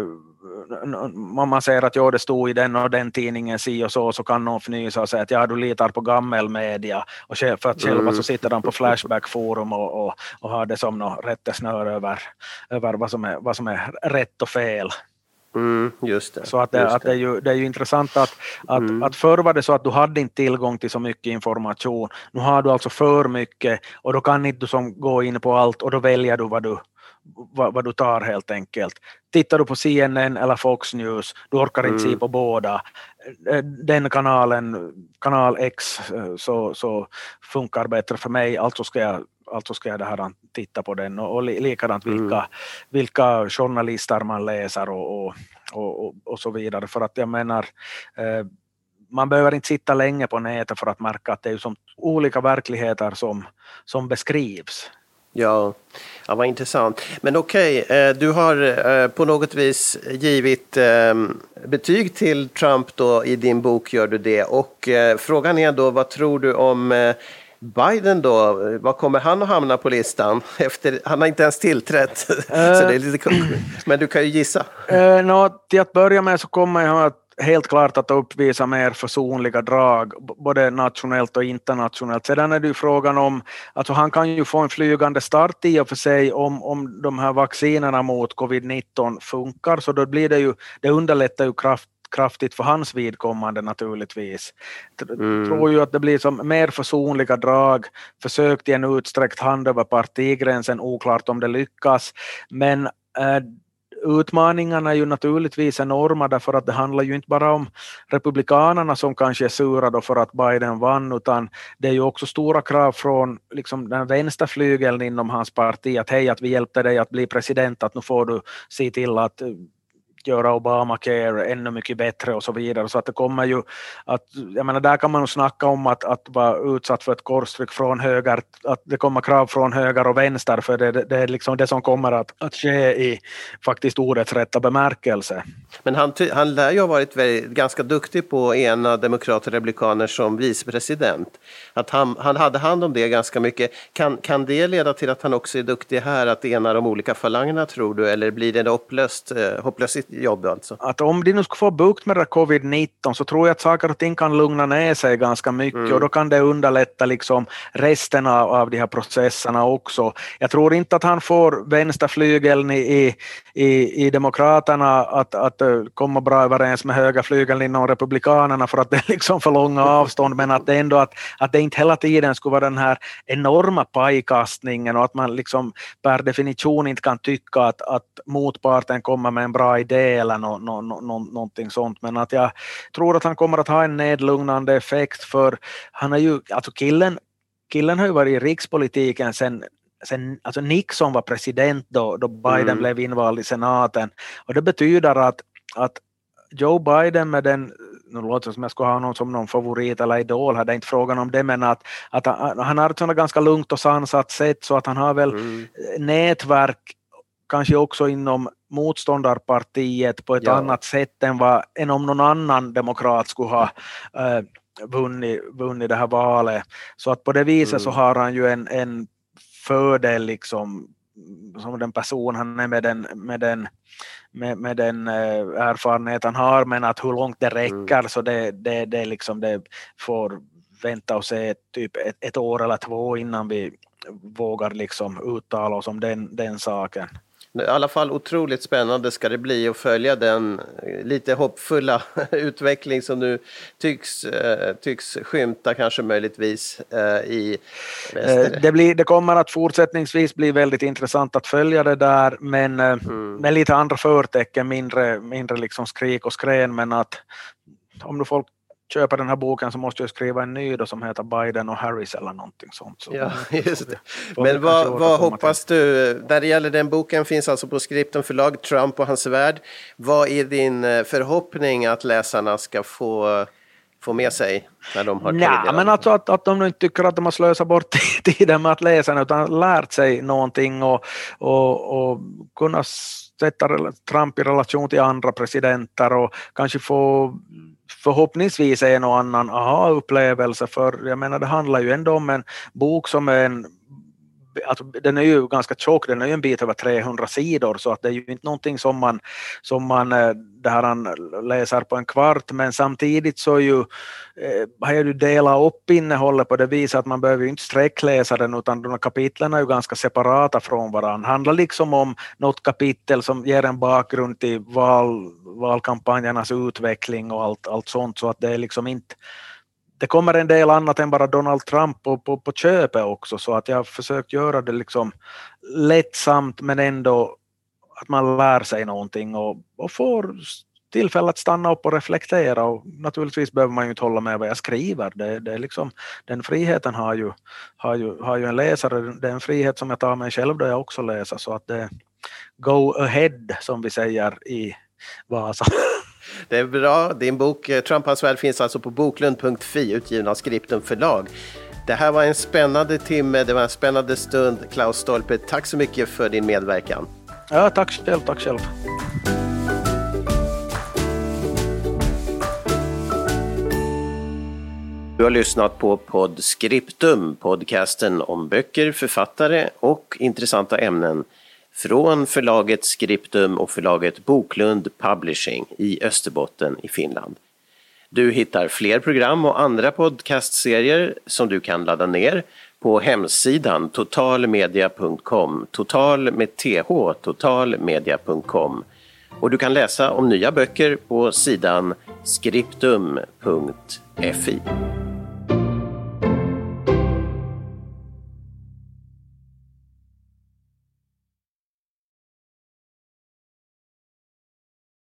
om man säger att ja, det stod i den och den tidningen si och så, så kan någon fnysa och säga att ja, du litar på gammelmedia och för att själva mm. så sitter de på Flashback-forum och, och, och har det som något rättesnöre över, över vad, som är, vad som är rätt och fel. Mm, just det. Så att, det, att det, är ju, det är ju intressant att, att, mm. att förr var det så att du hade inte tillgång till så mycket information. Nu har du alltså för mycket och då kan inte du som gå in på allt och då väljer du vad du, vad, vad, du tar helt enkelt. Tittar du på CNN eller Fox News, du orkar mm. inte se mm. på båda. Eh, den kanalen, kanal X, eh, så, så funkar bättre för mig, alltså ska jag alltså ska jag det här titta på den och, och likadant vilka, mm. vilka journalister man läser och, och, och, och, så vidare. För att jag menar, eh, man behöver inte sitta länge på nätet för att märka att det är som olika verkligheter som, som beskrivs. Ja, ja vad intressant. Men okej, okay, eh, du har eh, på något vis givit ehm, betyg till Trump då i din bok gör du det. Och eh, frågan är då, vad tror du om Biden då, var kommer han att hamna på listan? Efter, han har inte ens tillträtt. så det är lite, men du kan ju gissa. Uh, no, till att börja med så kommer han att helt klart att uppvisa mer försonliga drag, både nationellt och internationellt. Sedan är det ju frågan om, alltså han kan ju få en flygande start i och för sig om, om de här vaccinerna mot covid-19 funkar, så då blir det ju, det underlättar ju kraft kraftigt för hans vidkommande naturligtvis. Mm. Tror ju att det blir som mer försonliga drag, försök till en utsträckt hand över partigränsen, oklart om det lyckas, men äh, utmaningarna är ju naturligtvis enorma därför att det handlar ju inte bara om republikanerna som kanske är sura då för att Biden vann utan det är ju också stora krav från liksom den vänsterflygeln inom hans parti att hej att vi hjälpte dig att bli president att nu får du se till att eh, göra Obamacare ännu mycket bättre och så vidare. Så att det kommer ju att, jag menar där kan man snacka om att, att vara utsatt för ett korstryck från höger, att det kommer krav från höger och vänster för det, det är liksom det som kommer att, att ske i faktiskt ordets rätta bemärkelse. Men han, han lär ju ha varit väldigt, ganska duktig på att ena demokrater och republikaner som vicepresident. Att han, han hade hand om det ganska mycket. Kan, kan det leda till att han också är duktig här att ena de olika falangerna tror du eller blir det hopplöst, eh, hopplöst jobb alltså? Att om de nu ska få bukt med covid-19 så tror jag att saker och ting kan lugna ner sig ganska mycket mm. och då kan det underlätta liksom resten av, av de här processerna också. Jag tror inte att han får vänsterflygeln i, i, i Demokraterna att, att eh, komma bra överens med högerflygeln inom Republikanerna för att det är liksom för långa avstånd men att det ändå att, att det inte hela tiden skulle vara den här enorma pajkastningen och att man liksom per definition inte kan tycka att, att motparten kommer med en bra idé eller no, no, no, någonting sånt. Men att jag tror att han kommer att ha en nedlugnande effekt för han är ju, alltså killen, killen har ju varit i rikspolitiken sen sen alltså Nixon var president då, då Biden mm. blev invald i senaten. Och det betyder att, att Joe Biden med den, nu låter det som jag skulle ha någon som någon favorit eller idol här, det är inte frågan om det, men att, att han, han har ett ganska lugnt och sansat sätt så att han har väl mm. nätverk kanske också inom motståndarpartiet på ett ja. annat sätt än, vad, än om någon annan demokrat skulle ha äh, vunnit, vunnit det här valet. Så att på det viset mm. så har han ju en, en fördel liksom som den person han är med den, med den, med, med den äh, erfarenhet han har men att hur långt det räcker mm. så det, det, det, liksom, det får vänta och se typ ett, ett år eller två innan vi vågar liksom uttala oss om den, den saken. I alla fall otroligt spännande ska det bli att följa den eh, lite hoppfulla utveckling som nu tycks, eh, tycks skymta kanske möjligtvis eh, i väster. Det, blir, det kommer att fortsättningsvis bli väldigt intressant att följa det där men mm. med lite andra förtecken, mindre, mindre liksom skrik och skrän men att om nu folk köper den här boken så måste jag skriva en ny då som heter Biden och Harris eller någonting sånt. Så ja, just det. Men vad, vad hoppas till. du, när det gäller den boken finns alltså på Skripten förlag, Trump och hans värld. Vad är din eh, förhoppning att läsarna ska få få med sig när de har Nej, men alltså att, att de inte tycker att de har slösat bort tiden med att läsa utan lärt sig någonting och, och, och kunna sätta Trump i relation till andra presidenter och kanske få förhoppningsvis en och annan aha-upplevelse för jag menar det handlar ju ändå om en bok som är en alltså, den är ju ganska tjock, den är ju en bit över 300 sidor så att det är ju inte någonting som man, som man eh, det här han läser på en kvart men samtidigt så är ju, eh, har jag ju delat upp innehållet på det viset att man behöver ju inte sträckläsa den utan de här kapitlen är ju ganska separata från varandra. Det handlar liksom om något kapitel som ger en bakgrund till val, valkampanjernas utveckling och allt, allt sånt så att det är liksom inte det kommer en del annat än bara Donald Trump på, på, på köpet också så att jag har försökt göra det liksom lättsamt men ändå att man lär sig någonting och, och får tillfälle att stanna upp och reflektera och naturligtvis behöver man ju inte hålla med vad jag skriver. Det, det är liksom, den friheten har ju, har, ju, har ju en läsare, det är en frihet som jag tar mig själv då jag också läser så att det go ahead som vi säger i Vasa. Det är bra. Din bok eh, Trump hans värld finns alltså på boklund.fi utgiven av Skripten förlag. Det här var en spännande timme, det var en spännande stund. Klaus Stolpe, tack så mycket för din medverkan. Ja, tack själv, tack själv. Du har lyssnat på Podscriptum, podcasten om böcker, författare och intressanta ämnen från förlaget Skriptum och förlaget Boklund Publishing i Österbotten i Finland. Du hittar fler program och andra podcastserier som du kan ladda ner på hemsidan totalmedia.com, total med th, totalmedia.com. Och du kan läsa om nya böcker på sidan skriptum.fi.